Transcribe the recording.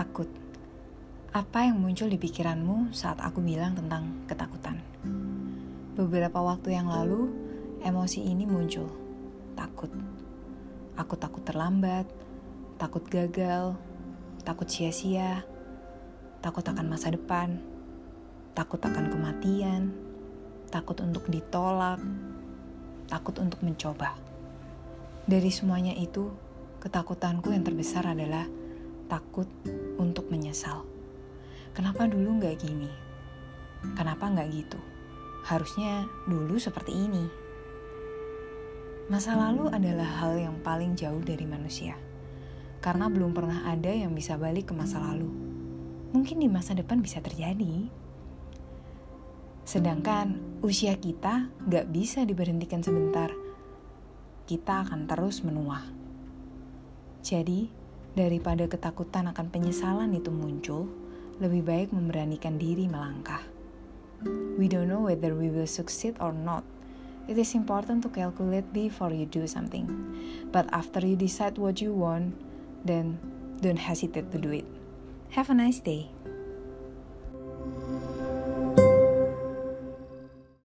Takut. Apa yang muncul di pikiranmu saat aku bilang tentang ketakutan? Beberapa waktu yang lalu, emosi ini muncul. Takut. Aku takut terlambat, takut gagal, takut sia-sia, takut akan masa depan, takut akan kematian, takut untuk ditolak, takut untuk mencoba. Dari semuanya itu, ketakutanku yang terbesar adalah takut menyesal. Kenapa dulu nggak gini? Kenapa nggak gitu? Harusnya dulu seperti ini. Masa lalu adalah hal yang paling jauh dari manusia. Karena belum pernah ada yang bisa balik ke masa lalu. Mungkin di masa depan bisa terjadi. Sedangkan usia kita nggak bisa diberhentikan sebentar. Kita akan terus menua. Jadi, daripada ketakutan akan penyesalan itu muncul, lebih baik memberanikan diri melangkah. We don't know whether we will succeed or not. It is important to calculate before you do something. But after you decide what you want, then don't hesitate to do it. Have a nice day.